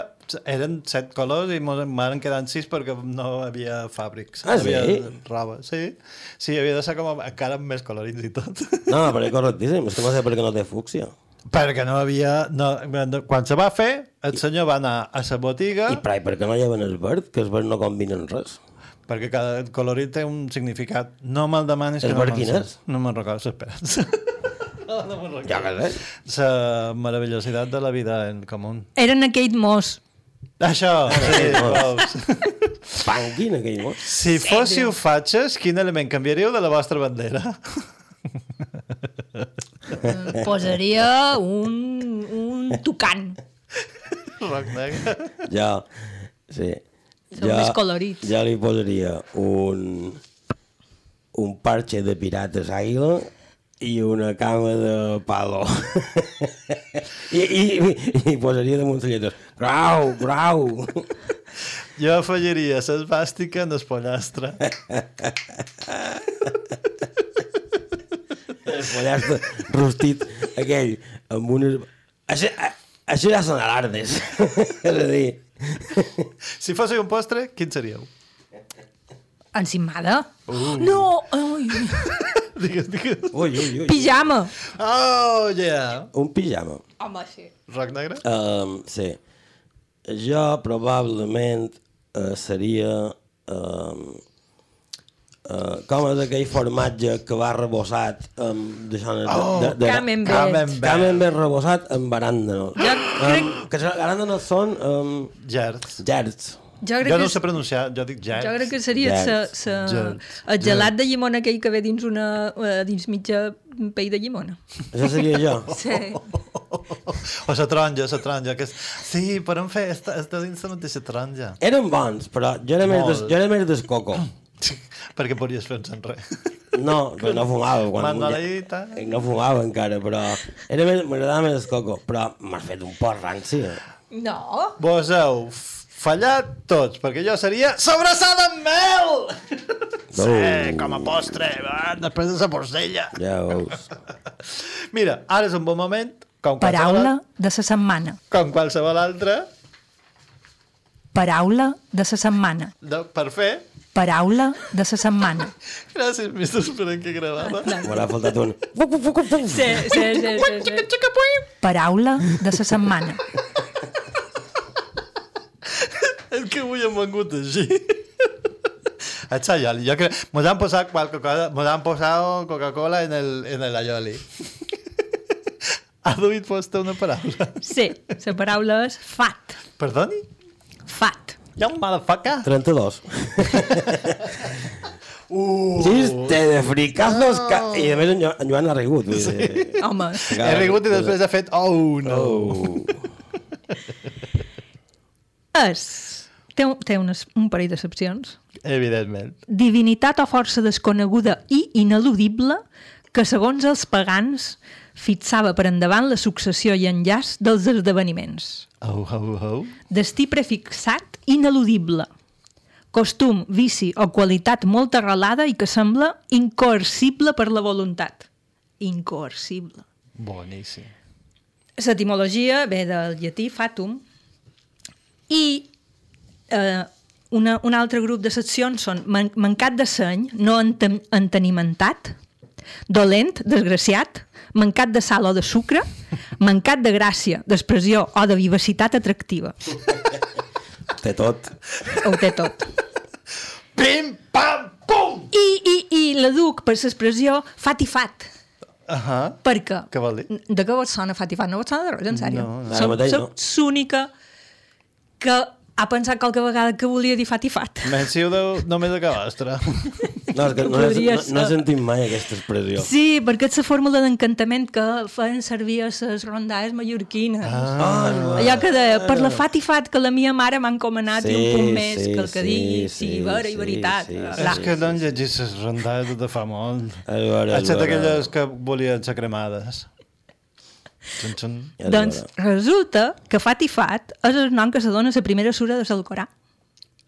eren set colors i m'han quedat sis perquè no havia fàbrics. Ah, havia sí? roba. Sí, sí, havia de ser com encara amb més colorins i tot. No, però és correctíssim, és que no sé per què no té fúcsia. Perquè no havia... No, no, quan se va fer, el senyor va anar a la botiga... I per, per què no lleven el verd? Que el verd no combina en res. Perquè cada colorit té un significat. No me'l demanis El que no verd me'l quin és? No me'n recordo, espera. no, no me'n recordo. Ja que. La meravellositat de la vida en comú. Eren aquell mos. Això, sí, veus. Panqui en aquell mot. Si fóssiu fatxes, quin element canviaríeu de la vostra bandera? Eh, Posaria un, un tucant. Roc negre. Jo, sí. Són més colorits. Jo li posaria un, un parche de pirates àguila i una cama de palo. I, i, i, i posaria damunt les lletres. Grau, grau. Jo afegiria l'esbàstica en el pollastre. El pollastre rostit aquell amb unes... Això, això ja són alardes. És a dir... Si fóssiu un postre, quin seríeu? Encimada? Uh. No! Ui. Digues, digues. Ui, ui, ui. Pijama! Oh, yeah! Un pijama. Home, sí. Roc negre? Um, sí. Jo probablement uh, seria... Um, uh, com és aquell formatge que va rebossat amb d'això de, Oh, de, de, camembert. Camembert. camembert rebossat amb aràndanos. Jo crec- Um, que els aràndanos són um, Gerds. gerds. Jo crec Jo que no sé pronunciar, jo dic gerds. Jo crec que seria sa, sa, el gelat de llimona aquell que ve dins una eh, dins mitja pell de llimona. Això seria jo. Sí. O la taronja, la taronja. Que és... Sí, podem fer, està, està dins la mateixa taronja. Eren bons, però jo era més, des, jo era més del coco. Perquè podries fer en res. No, però no fumava. Quan, Manolita. No fumava encara, però era més, m'agradava més el coco. Però m'has fet un pot ranci. eh? No. Vos heu fallat tots, perquè jo seria sobrassada amb mel! Sí, com a postre, va, després de la porcella. Ja veus. Mira, ara és un bon moment, com qualsevol, Paraula de la setmana. com qualsevol altre, Paraula de la setmana. de, per fer... Paraula de la setmana. Gràcies, m'està esperant que gravava. M'haurà faltat un... Sí, sí, sí, sí, sí. Paraula de la setmana. És que avui hem vengut així. Això, Ioli, jo crec... Mos han posat qualque cosa... Mos han posat Coca-Cola en el, en el aioli. Ha duit posta una paraula. Sí, la paraula és fat. Perdoni? Fat. Hi ha un motherfucker? 32. Uh. Chiste de fricazos... Ca... I a més en, Jo- en Joan ha rigut. Vull dir... Home. He rigut i després ha fet... Oh, no. Oh. És... Té, un- té unes, un parell d'excepcions. Evidentment. Divinitat o força desconeguda i ineludible que, segons els pagans, fixava per endavant la successió i enllaç dels esdeveniments. Oh, oh, oh. Destí prefixat ineludible. Costum, vici o qualitat molt arrelada i que sembla incoercible per la voluntat. Incoercible. Boníssim. L'etimologia ve del llatí fatum i eh, una, un altre grup de seccions són man mancat de seny, no enten entenimentat, dolent, desgraciat, mancat de sal o de sucre, mancat de gràcia, d'expressió o de vivacitat atractiva. Té tot. Ho té tot. Pim, pam, pum! I, i, i la duc per l'expressió fat i fat. Uh -huh. Perquè Què vol dir? de què vos sona fat i fat? No vos sona de res, en sèrio? No, no. Som, Ara mateix no. l'única que ha pensat qualque vegada que volia dir fat i fat. Menció de, només de vostra. No, és que no, no, Podria no, no he sentit mai aquesta expressió. Sí, perquè és la fórmula d'encantament que feien servir a les rondades mallorquines. Ah, Allò que de, per la fat i fat que la meva mare m'ha encomanat i un Sí, punt més sí, que el que sí, digui, sí, sí, vera i sí, veritat. sí, sí. És que no han llegit les rondades de fa molt. Excepte aquelles que volien ser cremades. Xun, xun. Doncs resulta que fat i fat és el nom que se dona a la primera sura de l'Alcorà.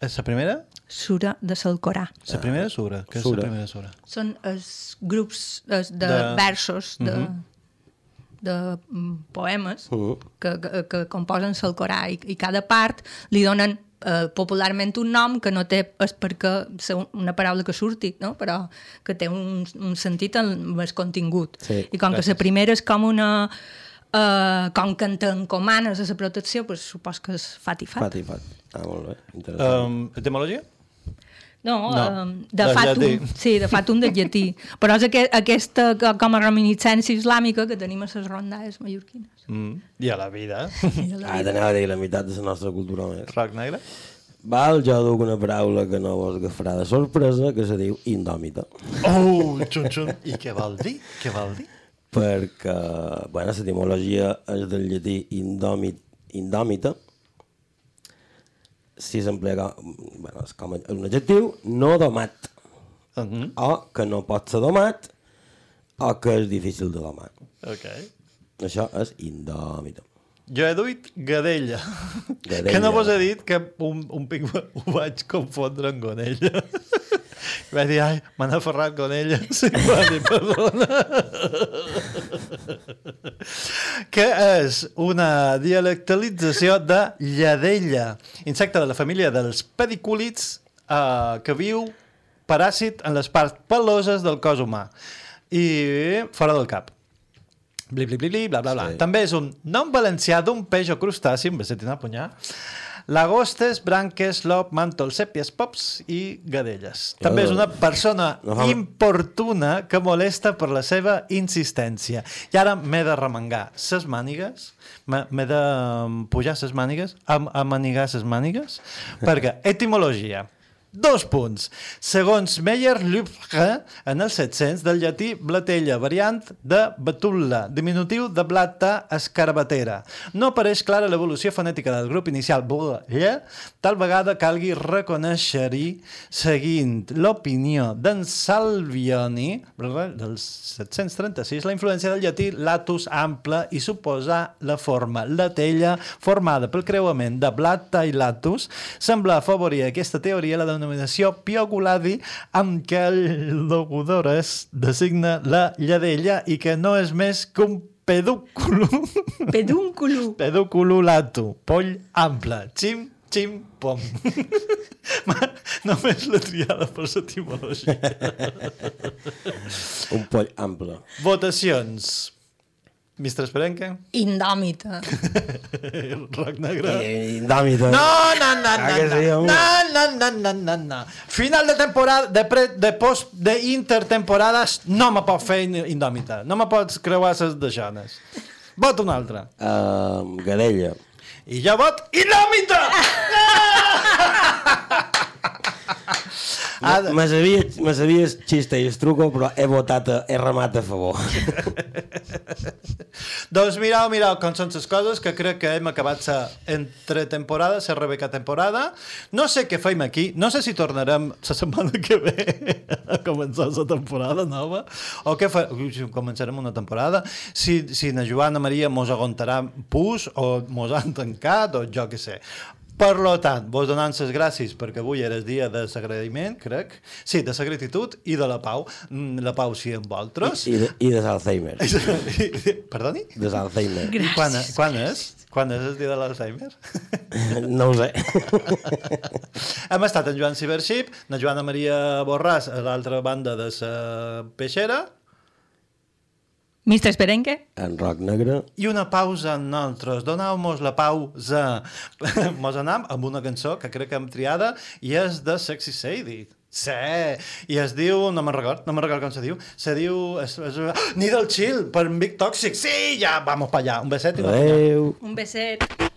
És la primera? Sura de l'Alcorà. La primera sura? Què és la primera sura? Són els grups de, De- versos, de, Mhm. de mm, poemes Mhm. que, que, que composen l'Alcorà i, i cada part li donen eh, popularment un nom que no té és perquè és una paraula que surti, no? però que té un, un sentit en més contingut. Sí, I com que gràcies. la primera és com una Uh, com que en t'encomanes a la protecció, pues, supos que és fat i fat. Fat i fat. Ah, molt bé, interessant. Um, etimologia? No, No, um, de del fatum, llatí. sí, de fatum del llatí. Però és aqu aquesta co- com a reminiscència islàmica que tenim a les rondades mallorquines. Mm. I a la vida. Ah, t'anava a dir la meitat de la nostra cultura més. Roc negre? Val, jo duc una paraula que no vos agafarà de sorpresa, que se diu indòmita. Oh, xun, xun. I què vol dir? Què vol dir? Perquè, bueno, l'etimologia és del llatí indòmit, indòmita, si s'emplega, bueno, és com un adjectiu no domat, Uh -huh. o que no pot ser domat, o que és difícil de domar. Ok. Això és indòmita. Jo he duit gadella. Gadella. Que no vos he dit que un, un pic ho vaig confondre amb gonella. Vaig dir, ai, m'han aferrat gonella. Sí, va dir, perdona. que és una dialectalització de lladella, insecte de la família dels pedicúlids eh, que viu paràsit en les parts peloses del cos humà i fora del cap. Bli, bli, bli, bla, bla, bla. Sí. També és un nom valencià d'un peix o crustaci, amb besetina a punyar, lagostes, branques, lop, màntol, sèpies, pops i gadelles. També és una persona importuna que molesta per la seva insistència. I ara m'he de remengar ses mànigues, m'he de pujar ses mànigues, am amanigar ses mànigues, perquè etimologia, Dos punts. Segons Meyer-Lübke, en el 700, del llatí blatella, variant de betulla, diminutiu de blata escarabatera. No apareix clara l'evolució fonètica del grup inicial blatella, tal vegada calgui reconèixer-hi, seguint l'opinió d'en Salvioni, del 736, la influència del llatí latus ample i suposar la forma latella formada pel creuament de blata i latus sembla afavorir aquesta teoria la denominació pioguladi amb què el logudores designa la lladella i que no és més que un pedúculo. Pedúnculo. Pedúculo lato. Poll ample. Xim, xim, pom. Ma- Només la triada per l'etimologia. Un poll ample. Votacions. Mr. Esperenque? Indòmita. Roc negre? Indòmita. No, no, no, Ah, no, sí, no, no, no, no, no, no. Final de temporada, de, pre, de post, de intertemporades, no me pot fer in- indòmita. No me pots creuar ses deixones. Vot un altre. Uh, gadella. I jo vot indòmita! Ah, me sabia, me sabia el xiste i el truco, però he votat, a, he remat a favor. doncs mireu, mireu com són les coses, que crec que hem acabat la entretemporada, la Rebeca temporada. No sé què feim aquí, no sé si tornarem la setmana que ve a començar la temporada nova, o què fa... Ui, si començarem una temporada, si, si na Joana Maria mos aguantarà pus, o mos han tancat, o jo què sé. Per lo tant, vos donant les gràcies perquè avui era el dia de l'agraïment, crec. Sí, de la gratitud i de la pau. Mm, La pau sí amb vosaltres. I de, i de l'Alzheimer. Perdoni? De l'Alzheimer. I quan, quan és? Quan és el dia de l'Alzheimer? No ho sé. Hem estat en Joan Cibership, la Joana Maria Borràs a l'altra banda de la peixera, Mr. Esperenque? En roc negre. i una pausa en nosaltres. Doneu-nos la pausa. Mos anem amb una cançó que crec que hem triada i és de Sexy Sadie. Sí, i es diu, no me'n record, no me'n record com se diu, se diu, es, es, Needle Chill, per Big Toxic, sí, ja, vamos pa allà, un beset i. Adéu. Un beset.